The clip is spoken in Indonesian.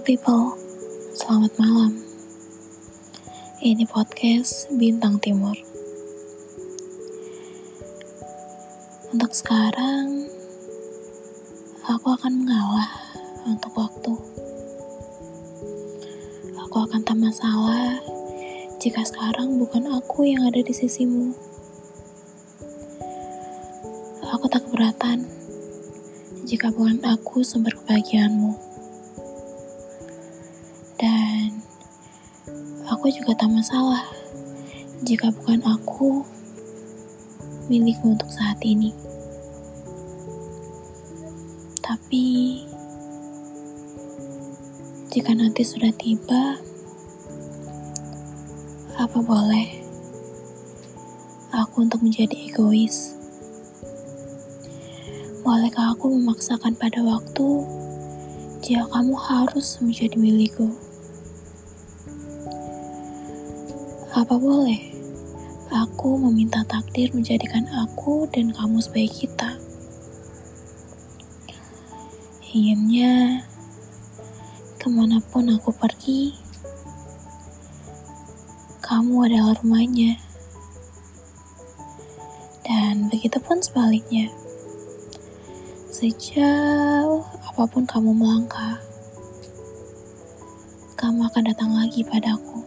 people, selamat malam. Ini podcast Bintang Timur. Untuk sekarang, aku akan mengalah untuk waktu. Aku akan tak masalah jika sekarang bukan aku yang ada di sisimu. Aku tak keberatan jika bukan aku sumber kebahagiaanmu. Aku juga tak masalah jika bukan aku milikmu untuk saat ini. Tapi jika nanti sudah tiba, apa boleh aku untuk menjadi egois? Bolehkah aku memaksakan pada waktu jika kamu harus menjadi milikku? Apa boleh aku meminta takdir menjadikan aku dan kamu sebagai kita? Inginnya ke mana pun aku pergi, kamu adalah rumahnya. Dan begitu pun sebaliknya. Sejauh apa pun kamu melangkah, kamu akan datang lagi padaku.